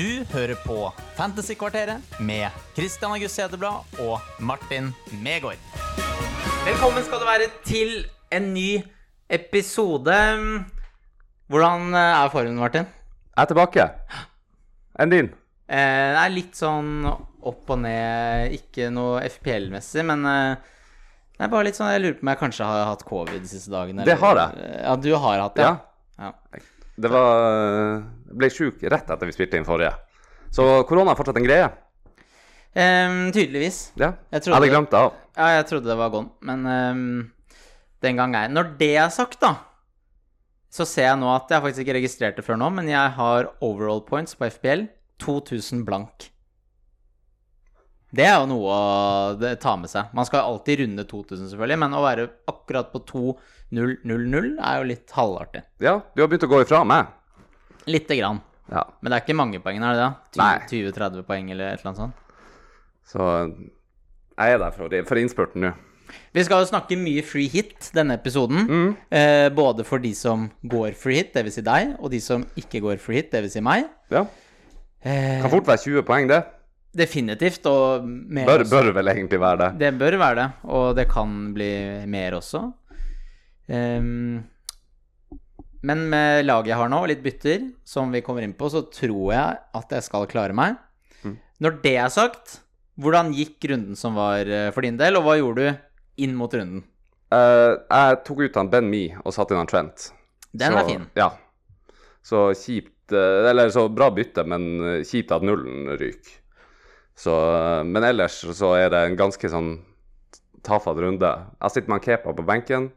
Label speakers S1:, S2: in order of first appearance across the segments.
S1: Du hører på Fantasykvarteret med Christian August Hedeblad og Martin Megaard. Velkommen skal du være til en ny episode. Hvordan er formen, Martin?
S2: Jeg er tilbake. Enn din?
S1: Eh, det er litt sånn opp og ned, ikke noe FPL-messig, men eh, det er bare litt sånn Jeg lurer på om jeg kanskje har hatt covid de siste dagene.
S2: Det har jeg.
S1: Ja, du har hatt det?
S2: Ja.
S1: ja.
S2: Det var ble sjuk rett etter vi spilte inn forrige. Så korona er fortsatt en greie.
S1: Um, tydeligvis.
S2: Ja.
S1: Jeg trodde-
S2: jeg glemt det av.
S1: Ja, jeg trodde det var gone, men um, den gang er Når det er sagt, da, så ser jeg nå at jeg har faktisk ikke registrert det før nå, men jeg har overall points på FPL 2000 blank. Det er jo noe å ta med seg. Man skal alltid runde 2000, selvfølgelig, men å være akkurat på 2000 er jo litt halvartig.
S2: Ja, du har begynt å gå ifra meg.
S1: Lite grann.
S2: Ja.
S1: Men det er ikke mange poeng, er det det? 20-30 poeng eller et eller annet sånt?
S2: Så jeg er der for, for innspurten nå.
S1: Vi skal jo snakke mye free hit denne episoden.
S2: Mm.
S1: Eh, både for de som går free hit, dvs. Si deg, og de som ikke går free hit, dvs. Si meg.
S2: Ja.
S1: Eh,
S2: Kan fort være 20 poeng, det.
S1: Definitivt, og mer
S2: Bør,
S1: også.
S2: bør vel egentlig være det.
S1: Det bør være det, og det kan bli mer også. Um, men med laget jeg har nå, og litt bytter, som vi kommer inn på, så tror jeg at jeg skal klare meg.
S2: Mm.
S1: Når det er sagt, hvordan gikk runden som var eh, for din del, og hva gjorde du inn mot runden?
S2: Uh, jeg tok ut han Ben Me og satte inn han Trent.
S1: Den
S2: så,
S1: er fin.
S2: Ja. Så kjipt eh, Eller så bra bytte, men kjipt at nullen ryker. Så eh, Men ellers så er det en ganske sånn tafatt runde. Jeg sitter med en Kepa på benken.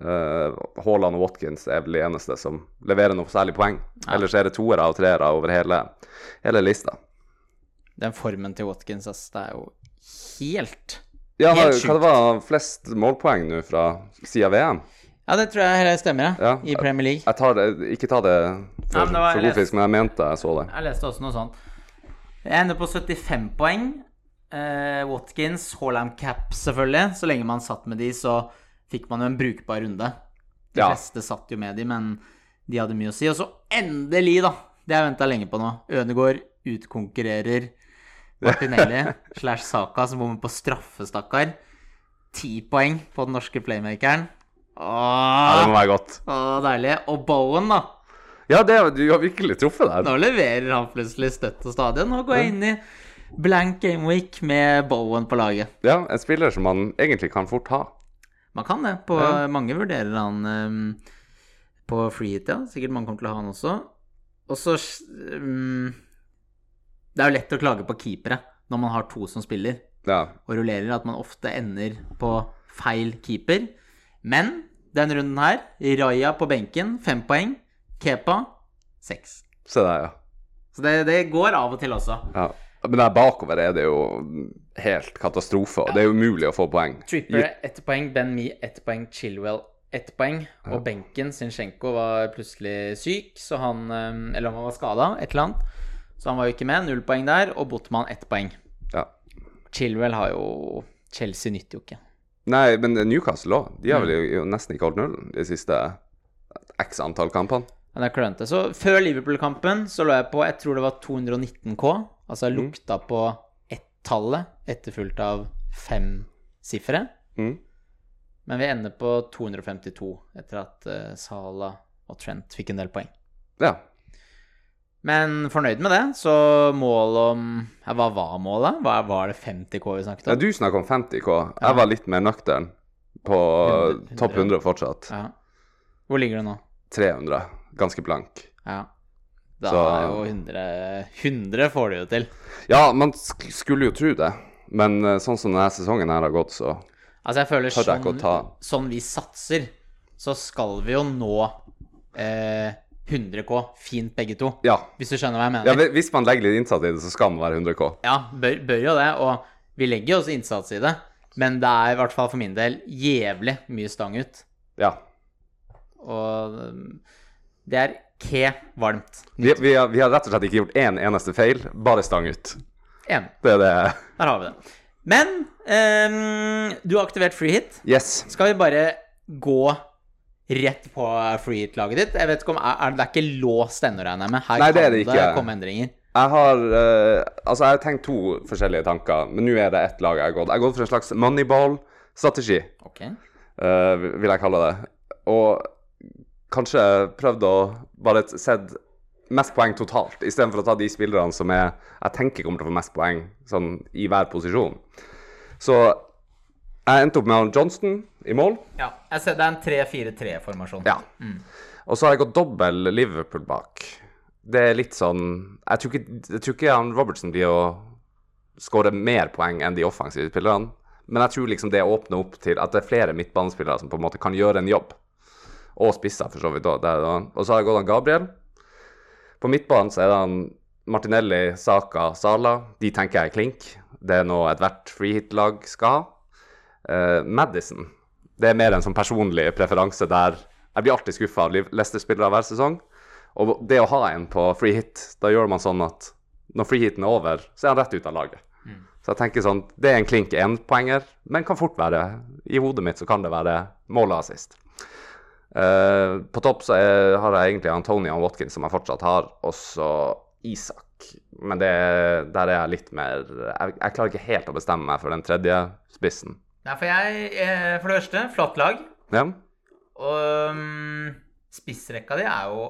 S2: Uh, Haaland og Watkins er vel de eneste som leverer noe særlig poeng.
S1: Ja.
S2: Ellers er det toere og treere over hele, hele lista.
S1: Den formen til Watkins, ass, det er jo helt
S2: Ja,
S1: Helt
S2: hva
S1: sjukt.
S2: det var flest målpoeng nå fra siden VM?
S1: Ja, det tror jeg stemmer, ja.
S2: Ja.
S1: I Premier League.
S2: Jeg tar det, ikke ta det for,
S1: Ja, det
S2: for god fisk, men jeg mente jeg så det.
S1: Jeg leste også noe sånt. Jeg ender på 75 poeng. Eh, Watkins, Haaland cap, selvfølgelig. Så lenge man satt med de, så fikk man jo en brukbar runde. De
S2: Ja.
S1: fleste satt jo med de, men de hadde mye å si. Og så endelig, da! Det har jeg venta lenge på nå. Ødegaard utkonkurrerer Martinelli slash Saka, som bommer på straffe, stakkar. Ti poeng på den norske playmakeren.
S2: Ja, det må være godt.
S1: åh, deilig. Og Bowen, da.
S2: Ja, det, du har virkelig truffet der.
S1: Nå leverer han plutselig støtt og stadig. Nå går jeg inn i blank game week med Bowen på laget.
S2: Ja, en spiller som man egentlig kan fort ha.
S1: Man kan det. På,
S2: Ja.
S1: Mange vurderer han um, på free hit, ja. Sikkert mange kommer til å ha han også. Og så um, Det er jo lett å klage på keepere når man har to som spiller
S2: Ja,
S1: og rullerer, at man ofte ender på feil keeper. Men denne runden her, Raja på benken, fem poeng. Kepa, seks.
S2: se der, ja.
S1: Så det, det går av og til også.
S2: ja. Men der bakover er det jo helt katastrofe. og Det er umulig å få poeng.
S1: Tripper ett poeng, Ben Me ett poeng, Chilwell ett poeng. Og benken, Zinchenko, var plutselig syk, så han eh, Eller han var skada, et eller annet. Så han var jo ikke med. Null poeng der. Og Botman ett poeng.
S2: Ja.
S1: Chilwell har jo Chelsea nytter jo ikke.
S2: Nei, men Newcastle òg. De har
S1: Mm.
S2: vel jo nesten ikke holdt nullen de siste x antall kampene.
S1: Men er klønete. Så før Liverpool-kampen så lå jeg på jeg tror det var 219 K. Altså jeg lukta på ett-tallet, etterfulgt av fem sifre.
S2: Mm.
S1: Men vi ender på 252 etter at uh, Sala og Trent fikk en del poeng.
S2: Ja.
S1: Men fornøyd med det. Så mål om ja, Hva var målet? Hva, var det 50 K vi snakket om?
S2: ja du snakket om 50 K. Jeg var litt mer nøktern. På
S1: 100.
S2: topp 100 fortsatt.
S1: Ja. Hvor ligger det nå?
S2: 300. Ganske blank.
S1: Ja. Da
S2: Så-
S1: er jo 100 100 får du jo til.
S2: Ja, man sk skulle jo tro det. Men eh, sånn som denne sesongen her har gått, så
S1: Altså, jeg føler sånn, sånn vi satser, så skal vi jo nå eh, 100 K fint begge to.
S2: Ja.
S1: Hvis du skjønner hva jeg mener?
S2: ja. Hvis man legger litt innsats i det, så skal man være 100 K.
S1: Ja, bør, bør jo det, og vi legger jo også innsats i det. Men det er i hvert fall for min del jævlig mye stang ut.
S2: Ja.
S1: Og um, det er ke varmt.
S2: Vi, vi, har, vi har rett og slett ikke gjort én eneste feil, bare stang ut.
S1: En.
S2: Det er det.
S1: Der har vi det. Men um, du har aktivert free hit.
S2: Yes.
S1: Skal vi bare gå rett på free hit-laget ditt? Jeg vet ikke om er, Det er ikke låst ennå, regner jeg med? Her
S2: Nei, det er det
S1: det
S2: ikke.
S1: komme endringer.
S2: Jeg har uh, Altså, jeg har tenkt to forskjellige tanker, men nå er det ett lag jeg har gått. Jeg har gått for en slags moneyball-strategi,
S1: okay.
S2: uh, vil jeg kalle det. Og kanskje prøvd å bare sett mest poeng totalt, istedenfor å ta de spillerne som jeg, jeg tenker kommer til å få mest poeng sånn, i hver posisjon. Så jeg endte opp med Johnston i mål.
S1: Ja, jeg ser det er en 3-4-3-formasjon.
S2: Ja. Og så har jeg gått dobbel Liverpool bak. Det er litt sånn Jeg tror ikke, jeg tror ikke han Robertson blir å skåre mer poeng enn de offensive spillerne. Men jeg tror liksom det åpner opp til at det er flere midtbanespillere som på en måte kan gjøre en jobb. Og spisser, for så vidt. Og så har jeg gått han Gabriel. På midtbanen så er det han Martinelli, Saka, Sala. De tenker jeg er klink. Det er noe ethvert freehit-lag skal ha. Uh, Madison, det er mer en sånn personlig preferanse der jeg blir alltid skuffa av Leicester-spillere hver sesong. Og det å ha en på free hit, da gjør man sånn at når free hiten er over, så er han rett ut av laget. Så jeg tenker sånn, det er en klink énpoenger, men kan fort være I hodet mitt så kan det være mål og Eh, på topp så er, har jeg egentlig Antonia og Watkins, som jeg fortsatt har, og så Isak. Men det, der er jeg litt mer jeg, jeg klarer ikke helt å bestemme meg for den tredje spissen.
S1: Nei, for jeg eh, For det første, flott lag.
S2: Ja,
S1: Og um, spissrekka di er jo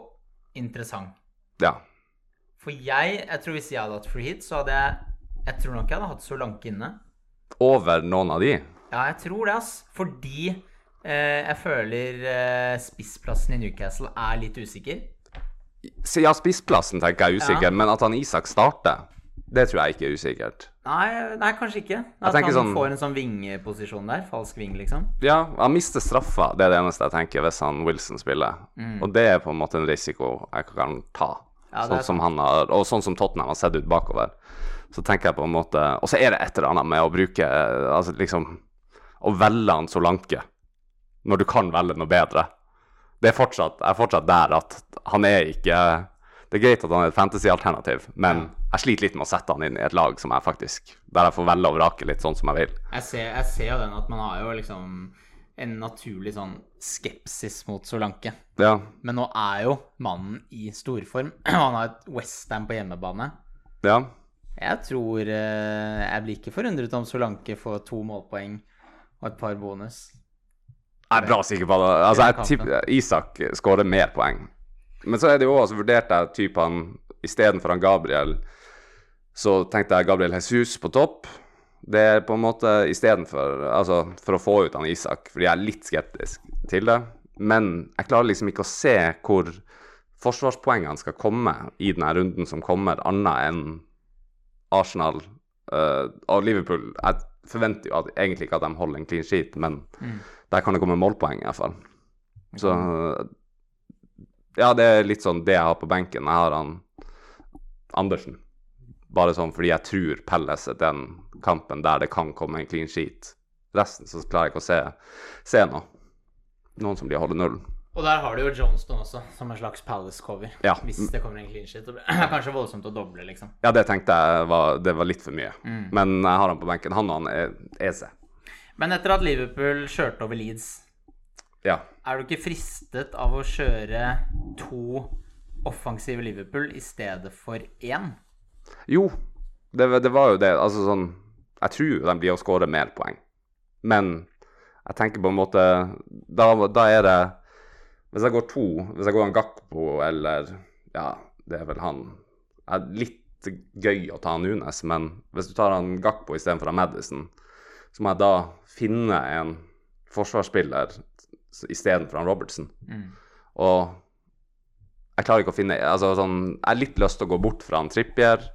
S1: interessant.
S2: ja.
S1: For jeg, jeg tror hvis jeg hadde hatt free hit, så hadde jeg Jeg tror nok jeg hadde hatt Solanke inne.
S2: Over noen av de.
S1: Ja, jeg tror det, ass. Fordi jeg føler eh, spissplassen i Newcastle er litt usikker.
S2: Ja, spissplassen tenker jeg er usikker,
S1: Ja.
S2: men at han Isak starter, det tror jeg ikke er usikkert.
S1: Nei, nei kanskje ikke. At han
S2: sånn-
S1: får en sånn vingeposisjon der. Falsk ving, liksom.
S2: Ja, han mister straffa, det er det eneste jeg tenker hvis han Wilson spiller. Og det er på en måte en risiko jeg kan ta.
S1: Mm. Ja,
S2: sånn som han har, og sånn som Tottenham har sett ut bakover. Så tenker jeg på en måte Og så er det et eller annet med å bruke Altså liksom Å velge han Solanke når du kan velge noe bedre. Det er fortsatt, jeg er fortsatt der at han er ikke Det er greit at han er et fantasy-alternativ, men jeg sliter litt med å sette han inn i et lag som jeg faktisk Der jeg får velge og vrake litt sånn som jeg vil.
S1: Jeg ser, jeg ser jo den at man har jo liksom en naturlig sånn skepsis mot Solanke.
S2: Ja,
S1: Men nå er jo mannen i storform. Han har et Westham på hjemmebane.
S2: ja.
S1: Jeg tror eh, Jeg blir ikke forundret om Solanke får to målpoeng og et par bonus.
S2: Jeg er bra sikker på det. Altså, jeg Isak skårer mer poeng. Men så er det jo også vurderte jeg typ han istedenfor han Gabriel, så tenkte jeg Gabriel Jesus på topp. Det er på en måte istedenfor Altså for å få ut han Isak, fordi jeg er litt skeptisk til det. Men jeg klarer liksom ikke å se hvor forsvarspoengene skal komme i denne runden som kommer, annet enn Arsenal uh, og Liverpool. Jeg forventer jo at, egentlig ikke at de holder en clean sheet, men der kan det komme målpoeng, i hvert fall. Så Ja, det er litt sånn det jeg har på benken. Jeg har han Andersen. Bare sånn fordi jeg tror Pelles er den kampen der det kan komme en clean sheet. Resten så klarer jeg ikke å se, se noe. Noen som blir holde nullen.
S1: Og der har du jo Johnston også, som en slags Palace-cover.
S2: Ja.
S1: Hvis det kommer en clean sheet. Det er kanskje voldsomt å doble, liksom.
S2: Ja, det tenkte jeg var, det var litt for mye. Men jeg har han på benken. Han og han er EC.
S1: Men etter at Liverpool kjørte over Leeds,
S2: Ja.
S1: er du ikke fristet av å kjøre to offensive Liverpool i stedet for én?
S2: Jo, det, det var jo det. Altså sånn Jeg tror de blir å skåre mer poeng. Men jeg tenker på en måte Da, da er det Hvis jeg går to Hvis jeg går en Gakpo eller Ja, det er vel han er Litt gøy å ta han Nunes, men hvis du tar han Gakpo istedenfor Madison, så må jeg da finne en forsvarsspiller istedenfor Robertson. Og jeg klarer ikke å finne altså sånn, Jeg har litt lyst til å gå bort fra han Trippier,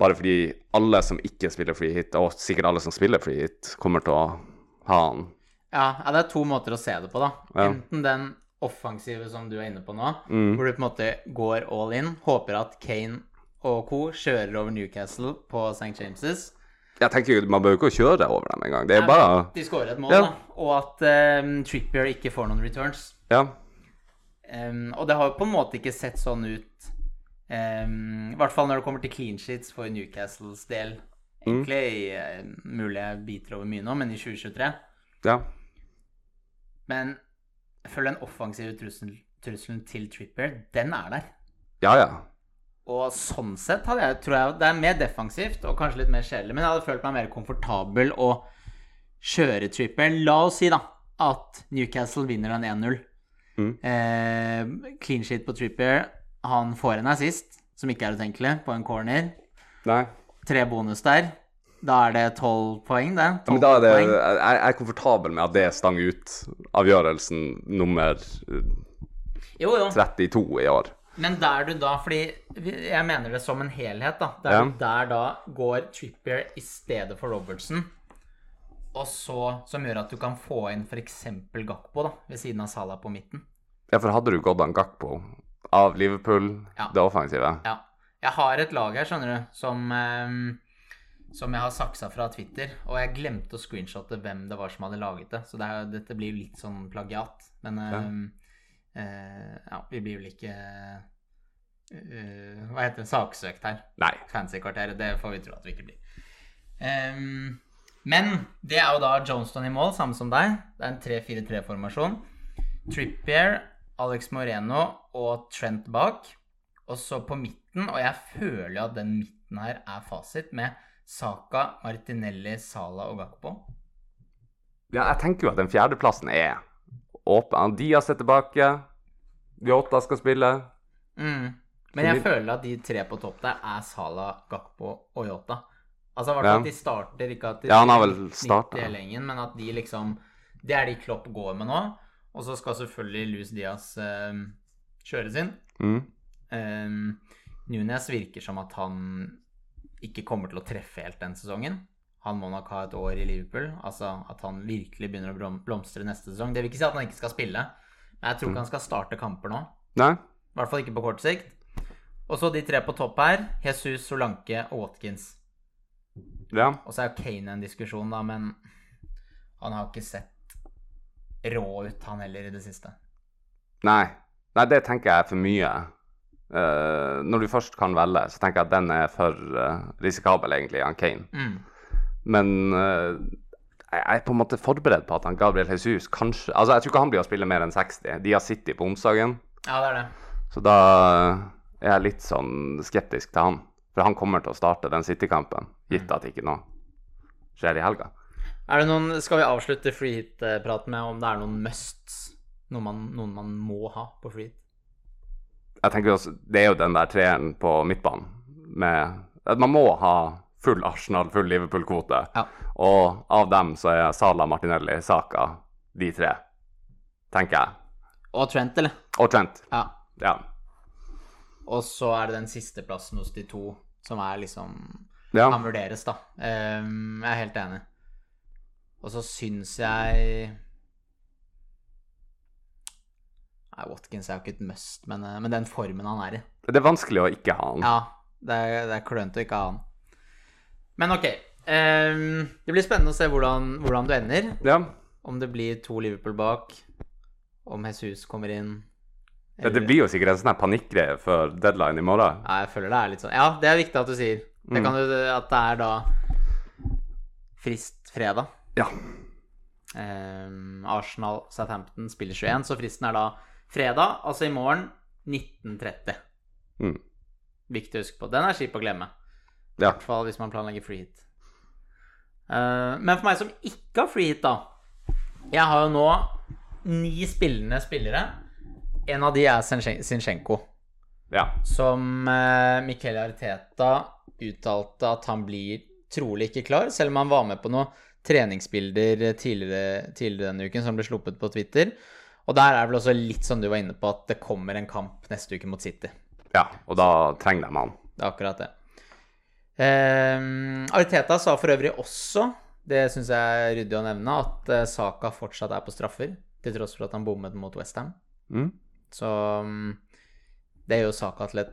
S2: bare fordi alle som ikke spiller free hit, og sikkert alle som spiller free hit, kommer til å ha han.
S1: Ja, det er to måter å se det på, da.
S2: Ja.
S1: Enten den offensive som du er inne på nå,
S2: Mm.
S1: hvor du på en måte går all in, håper at Kane og co. kjører over Newcastle på St. James's.
S2: Jeg tenker Man jo ikke kjøre over dem engang. Det er bare
S1: De skårer et mål,
S2: Ja.
S1: da. Og at um, Trippier ikke får noen returns.
S2: Ja.
S1: Um, og det har jo på en måte ikke sett sånn ut um, I hvert fall når det kommer til clean sheets for Newcastles del.
S2: Mm.
S1: Egentlig eh, mulig jeg biter over mye nå, men i 2023.
S2: ja.
S1: Men jeg føler den offensive trusselen, trusselen til Trippier, den er der.
S2: Ja, ja.
S1: Og sånn sett hadde jeg, tror jeg Det er mer defensivt og kanskje litt mer kjedelig, men jeg hadde følt meg mer komfortabel å kjøre trippel. La oss si, da, at Newcastle vinner den 1-0.
S2: Mm.
S1: Eh, clean sheet på tripper. Han får en assist, som ikke er utenkelig, på en corner.
S2: Nei.
S1: Tre bonus der. Da er det tolv poeng, det.
S2: Ja, men
S1: 12
S2: da er det, jeg er komfortabel med at det stang ut avgjørelsen nummer eh,
S1: Jo, jo.
S2: 32 i år.
S1: Men der du da, fordi jeg mener det som en helhet, da. Der
S2: Ja.
S1: du der da går Trippier i stedet for Robertson, og så som gjør at du kan få inn f.eks. Gakpo da, ved siden av Salah på midten.
S2: Ja, for hadde du gått an Gakpo av Liverpool,
S1: Ja.
S2: det offensive
S1: Ja. Jeg har et lag her, skjønner du, som ehm, som jeg har saksa fra Twitter, og jeg glemte å screenshotte hvem det var som hadde laget det, så det er, dette blir jo litt sånn plagiat. Men ehm, eh, ja, vi blir vel ikke eh, Hva heter det? Saksøkt her.
S2: Nei.
S1: Fancy-kvarteret. Det får vi tro at vi ikke blir. Um, men det er jo da Johnston i mål, samme som deg. Det er en 3-4-3-formasjon. Trippier, Alex Moreno og Trent bak. Og så på midten, og jeg føler jo at den midten her er fasit, med Saka, Martinelli, Sala og Gakpo.
S2: Ja, jeg tenker jo at den fjerdeplassen er åpen. Diaz er tilbake. Yota skal spille.
S1: Mm. Men jeg føler at de tre på topp der er Sala, Gakpo og Yota. Altså i hvert fall
S2: Ja.
S1: at de starter, ikke at de
S2: Ja, han har vel
S1: 90
S2: startet.
S1: hele men at de liksom Det er de Klopp går med nå. Og så skal selvfølgelig Luis Diaz eh, kjøres inn.
S2: Mm.
S1: Um, Nunes virker som at han ikke kommer til å treffe helt den sesongen. Han må nok ha et år i Liverpool. Altså at han virkelig begynner å blomstre neste sesong. Det vil ikke si at han ikke skal spille, men jeg tror ikke han skal starte kamper nå.
S2: Nei?
S1: I hvert fall ikke på kort sikt. Og så de tre på topp her. Jesus, Solanke og Watkins.
S2: Ja.
S1: Og så er jo Kane en diskusjon, da, men han har ikke sett rå ut, han heller, i det siste.
S2: Nei. Nei, det tenker jeg er for mye. Uh, når du først kan velge, så tenker jeg at den er for uh, risikabel, egentlig, han Kane.
S1: Mm.
S2: Men uh, jeg er på en måte forberedt på at han Gabriel Jesus kanskje Altså, jeg tror ikke han blir å spille mer enn 60. De har City på onsdagen,
S1: Ja, det er det.
S2: så da er jeg litt sånn skeptisk til han. For han kommer til å starte den City-kampen, gitt at ikke noe skjer i helga.
S1: Er det noen, skal vi avslutte free hit-praten med om det er noen musts? Noen man, noen man må ha på free hit?
S2: Jeg tenker også, Det er jo den der treeren på midtbanen med at Man må ha full Arsenal, full Liverpool-kvote.
S1: Ja.
S2: Og av dem så er Sala, Martinelli, Saka de tre, tenker jeg.
S1: Og Trent, eller?
S2: Og Trent.
S1: Ja.
S2: Ja.
S1: Og så er det den siste plassen hos de to som er liksom
S2: ja.
S1: Kan vurderes, da. Um, jeg er helt enig. Og så syns jeg Nei, Watkins er jo ikke et must, men, eh, men den formen han er i
S2: Det er vanskelig å ikke ha han.
S1: Ja, det er, det er klønete å ikke ha han. Men ok. Um, det blir spennende å se hvordan, hvordan du ender.
S2: Ja.
S1: Om det blir to Liverpool bak, om Jesus kommer inn
S2: Det blir jo sikkert en sånn panikkgreie før deadline i morgen.
S1: Ja, jeg føler det er litt sånn Ja, det er viktig at du sier. Det
S2: Mm.
S1: kan jo, at det er da frist fredag.
S2: Ja.
S1: Um, Arsenal Southampton spiller 21, så fristen er da fredag, altså i morgen 19.30.
S2: Mm.
S1: Viktig å huske på. Den er kjip å glemme. I
S2: Ja.
S1: hvert fall hvis man planlegger free hit. Uh, men for meg som ikke har free hit, da Jeg har jo nå ni spillende spillere. En av de er Zinchenko.
S2: Ja.
S1: som uh, Miquel Arteta uttalte at han blir trolig ikke klar, selv om han var med på noen treningsbilder tidligere, tidligere denne uken som ble sluppet på Twitter. Og der er det vel også litt som du var inne på, at det kommer en kamp neste uke mot City.
S2: ja. Og da trenger de han.
S1: Det er akkurat det. Eh, Arteta sa for øvrig også, det syns jeg er ryddig å nevne, at eh, Saka fortsatt er på straffer, til tross for at han bommet mot Westham.
S2: Mm.
S1: Så mm, det gjør jo Saka til et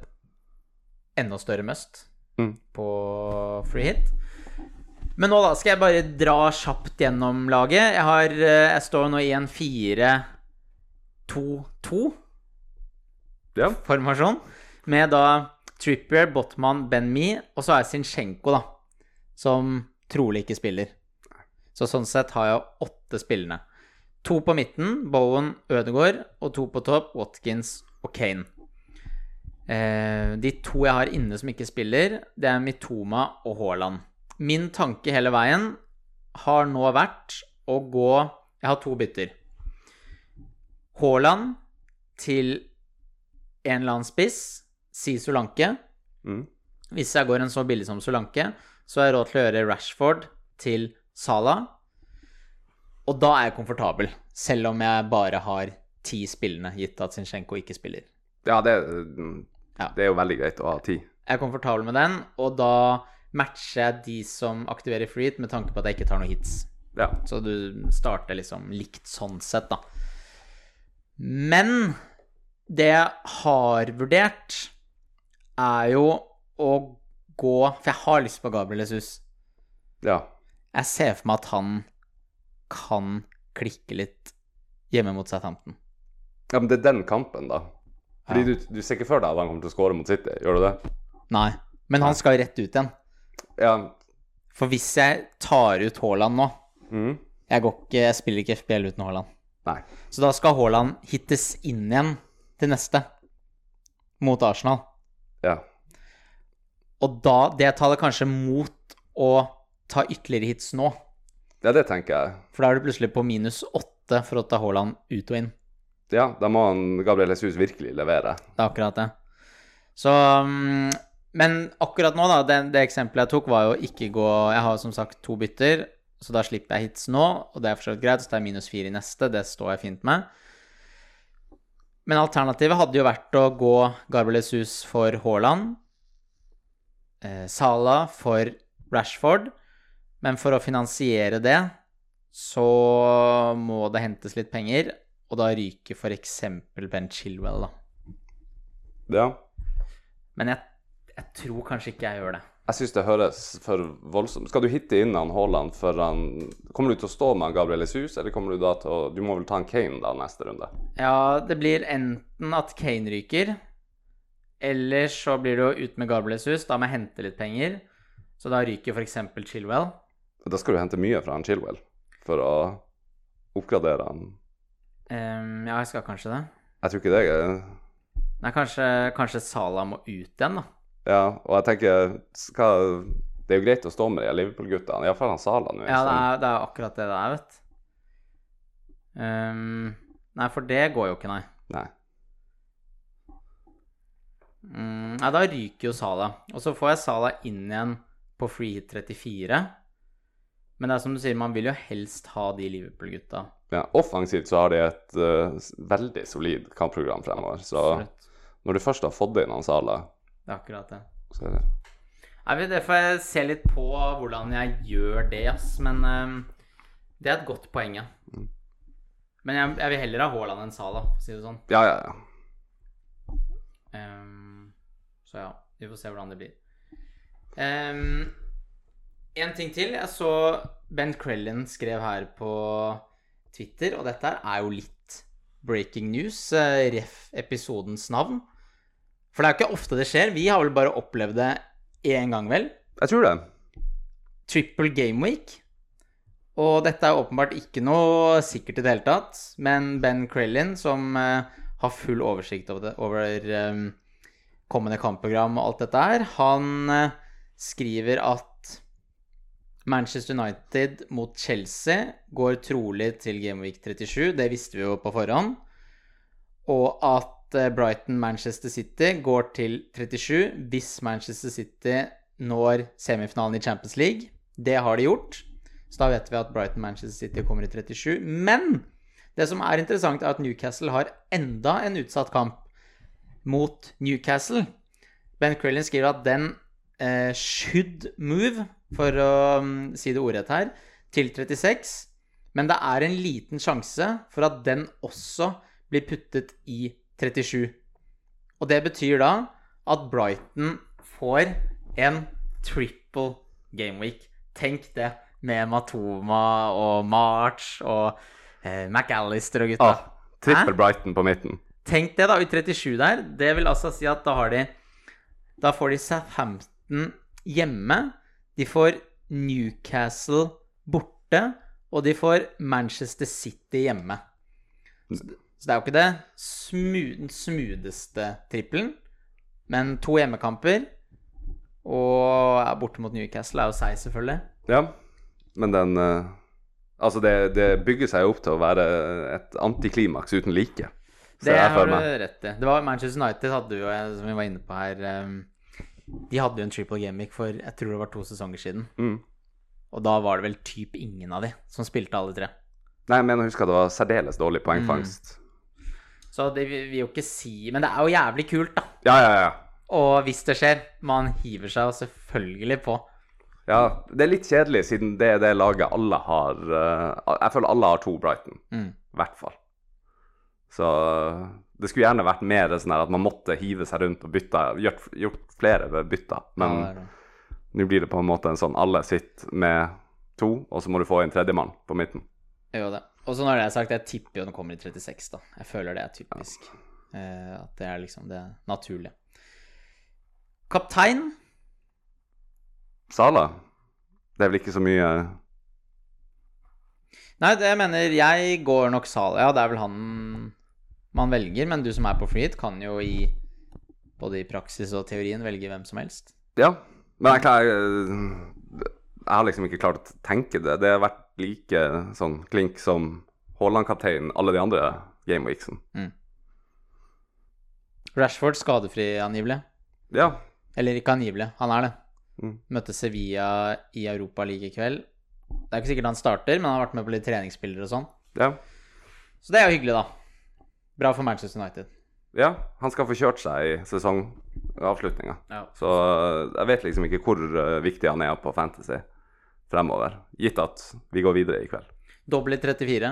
S1: enda større must
S2: Mm.
S1: på free hit. Men nå da skal jeg bare dra kjapt gjennom laget. Jeg, har, eh, jeg står nå i en 4-2-2-formasjon.
S2: Ja.
S1: Med da Trippier, Botman, Ben Me, og så er Zinchenko, da. Som trolig ikke spiller. Så sånn sett har jeg åtte spillende. To på midten, Bowen, Ødegaard, og to på topp, Watkins og Kane. Eh, de to jeg har inne som ikke spiller, det er Mitoma og Haaland. Min tanke hele veien har nå vært å gå Jeg har to bytter. Haaland til en eller annen spiss, si Solanke.
S2: Mm.
S1: Hvis jeg går en så billig som Solanke, så har jeg råd til å gjøre Rashford til Salah. Og da er jeg komfortabel, selv om jeg bare har ti spillende, gitt at Zinchenko ikke spiller.
S2: Ja, det, det er jo veldig greit å ha ti.
S1: Jeg er komfortabel med den, og da matcher jeg de som aktiverer free hit, med tanke på at jeg ikke tar noen hits.
S2: Ja.
S1: Så du starter liksom likt sånn sett, da. Men det jeg har vurdert, er jo å gå For jeg har lyst på Gabriel Jesus.
S2: ja.
S1: Jeg ser for meg at han kan klikke litt hjemme mot Southampton.
S2: Ja, men det er den kampen, da. Fordi
S1: Ja.
S2: du, du ser ikke for deg at han kommer til å skåre mot City, gjør du det?
S1: Nei. Men han skal jo rett ut igjen.
S2: Ja.
S1: For hvis jeg tar ut Haaland nå
S2: mm.
S1: Jeg, ikke, jeg spiller ikke FBL uten Haaland.
S2: Nei.
S1: Så da skal Haaland hittes inn igjen til neste, mot Arsenal.
S2: Ja.
S1: Og da Det taler kanskje mot å ta ytterligere hits nå.
S2: Ja, det tenker jeg.
S1: For da er du plutselig på minus åtte for å ta Haaland ut og inn.
S2: Ja, da må han Gabriel Jesus virkelig levere.
S1: Det er akkurat det. Så mm, Men akkurat nå, da, det, det eksempelet jeg tok, var jo ikke gå Jeg har som sagt to bytter, så da slipper jeg hits nå, og det er for så vidt greit. Så tar jeg minus fire i neste, det står jeg fint med. Men alternativet hadde jo vært å gå Gabriel Jesus for Haaland, eh, Salah for Rashford, men for å finansiere det så må det hentes litt penger, og da ryker f.eks. Ben Chilwell, da.
S2: Ja.
S1: Men jeg, jeg tror kanskje ikke jeg gjør det.
S2: Jeg syns det høres for voldsomt Skal du hitte inn han Haaland han... Kommer du til å stå med han Gabriel Jesus, eller kommer du da til å Du må vel ta en Kane da neste runde?
S1: Ja, det blir enten at Kane ryker, eller så blir det jo ut med Gabriel Jesus. Da må jeg hente litt penger. Så da ryker f.eks. Chilwell.
S2: Da skal du hente mye fra en Chilwell for å oppgradere han.
S1: Um, ja, jeg skal kanskje det.
S2: Jeg tror ikke det er
S1: Nei, kanskje, kanskje Sala må ut igjen, da.
S2: Ja, og jeg tenker skal, Det er jo greit å stå med de Liverpool-guttene. Iallfall han Sala nå.
S1: Ja, det er, det er akkurat det det er, vet du. Ehm, nei, for det går jo ikke, nei.
S2: Nei.
S1: Mm, nei, da ryker jo Sala. Og så får jeg Sala inn igjen på free hit 34. Men det er som du sier, man vil jo helst ha de Liverpool-gutta.
S2: Ja, offensivt så har de et uh, veldig solid kampprogram fremover. Så
S1: Absolutt.
S2: når du først har fått inn han Sala,
S1: Det er akkurat det.
S2: så er det
S1: Nei, men Det får jeg se litt på hvordan jeg gjør det, ass. Men uh, det er et godt poeng, ja.
S2: Mm.
S1: Men jeg, jeg vil heller ha Haaland enn Sala, for å si det sånn.
S2: Ja, ja, ja.
S1: Um, så ja, vi får se hvordan det blir. Ehm, en ting til. Jeg så Ben Crellin skrev her på Twitter, og dette er jo litt breaking news, eh, ref episodens navn. For det er jo ikke ofte det skjer. Vi har vel bare opplevd det én gang, vel?
S2: Jeg tror det.
S1: Triple Game Week. Og dette er åpenbart ikke noe sikkert i det hele tatt, men Ben Crellin, som eh, har full oversikt over, det, over eh, kommende kampprogram og alt dette her, han skriver at Manchester United mot Chelsea går trolig til Game Week 37, det visste vi jo på forhånd, og at eh, Brighton-Manchester City går til 37 hvis Manchester City når semifinalen i Champions League. Det har de gjort. Så da vet vi at Brighton Manchester City kommer i 37. Men det som er interessant, er at Newcastle har enda en utsatt kamp mot Newcastle. Ben Crellin skriver at den eh, should move, for å mm, si det ordrett her, til 36. Men det er en liten sjanse for at den også blir puttet i 37. Og det betyr da at Brighton får en triple gameweek. Tenk det, med Matoma og March og eh, McAllister og gutta.
S2: Ah, Trippel
S1: Hæ?
S2: Brighton på midten.
S1: Tenk det, da, i 37 der. Det vil altså si at da har de Da får de Southampton hjemme. De får Newcastle borte. Og de får Manchester City hjemme. Så det er jo ikke det den smootheste trippelen. Men to hjemmekamper, og ja, borte mot Newcastle er jo seig, selvfølgelig.
S2: Ja, men den eh, Altså, det, det bygger seg opp til å være et antiklimaks uten like.
S1: Det har du rett i. Det var Manchester United hadde jo, eh, som vi var inne på her eh, De hadde jo en triple gamic for jeg tror det var to sesonger siden.
S2: Mm.
S1: Og da var det vel typ ingen av de som spilte alle tre.
S2: Nei, men jeg husker det var særdeles dårlig poengfangst.
S1: Så det vil vil jo ikke si Men det er jo jævlig kult, da.
S2: Ja, ja, ja.
S1: Og hvis det skjer, man hiver seg jo selvfølgelig på.
S2: Ja, Det er litt kjedelig, siden det er det laget alle har eh, Jeg føler alle har to Brighton,
S1: Mm.
S2: i hvert fall. Så det skulle gjerne vært mer sånn at man måtte hive seg rundt og bytte, gjort, gjort flere bytter. Men
S1: Ja,
S2: nå blir det på en måte en sånn alle sitter med to, og så må du få inn tredjemann på midten.
S1: Jo, det. Og så når det er sagt, jeg tipper jo den kommer i 36, da. Jeg føler det er typisk. Eh, at det er liksom det naturlige. Kaptein
S2: Sala? Det er vel ikke så mye
S1: Nei, det jeg mener Jeg går nok Sala. Ja, det er vel han man velger, men du som er på freehit, kan jo i både i praksis og teorien velge hvem som helst.
S2: Ja, men jeg, klar, jeg har liksom ikke klart å tenke det. Det har vært like sånn klink som Haaland-kapteinen alle de andre gameweeksen.
S1: Rashford skadefri, angivelig.
S2: Ja.
S1: Eller ikke angivelig, han er det.
S2: Mm.
S1: Møtte Sevilla i Europa like i kveld. Det er ikke sikkert han starter, men han har vært med på litt treningsbilder og sånn.
S2: ja.
S1: Så det er jo hyggelig, da. Bra for Manchester United.
S2: Ja, han skal få kjørt seg i sesongavslutninga.
S1: Ja.
S2: Så øh, jeg vet liksom ikke hvor øh, viktig han er på Fantasy fremover, gitt at vi går videre i kveld.
S1: Dobbel i 34.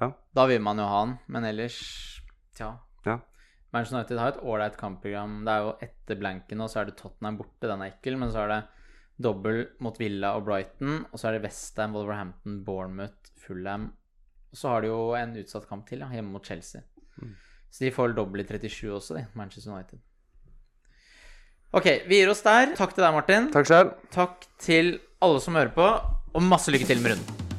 S2: Ja.
S1: Da vil man jo ha han, men ellers Tja.
S2: Ja.
S1: Manchester United har et ålreit kampprogram. Det er jo etter blanken, og så er det Tottenham borte, den er ekkel. Men så er det dobbel mot Villa og Brighton, og så er det Westham, Wolverhampton, Bournemouth, Fulham. Og så har de jo en utsatt kamp til, ja, hjemme mot Chelsea. Så de får i 37 også, de, Manchester United. Ok, vi gir oss der. Takk til deg, Martin.
S2: Takk selv.
S1: Takk til alle som hører på, og masse lykke til med runden.